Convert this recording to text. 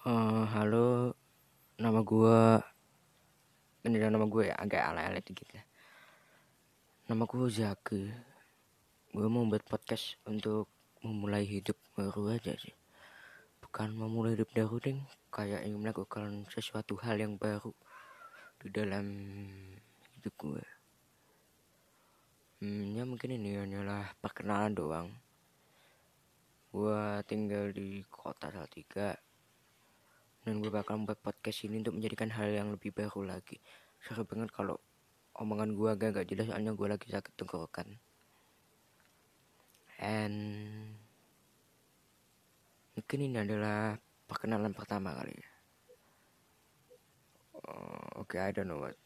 Eh, halo, nama ini adalah nama gue ya, agak ala-ala dikit lah. Nama gue Zaki. Gue mau buat podcast untuk memulai hidup baru aja sih. Bukan memulai hidup baru ding, kayak ingin melakukan sesuatu hal yang baru di dalam hidup gue. Hmm, ya mungkin ini hanyalah perkenalan doang. Gue tinggal di kota Salatiga dan gue bakal membuat podcast ini untuk menjadikan hal yang lebih baru lagi. Seru banget kalau omongan gue agak gak jelas soalnya gue lagi sakit tenggorokan. And mungkin ini adalah perkenalan pertama kali ya. Oh, oke okay, I don't know what.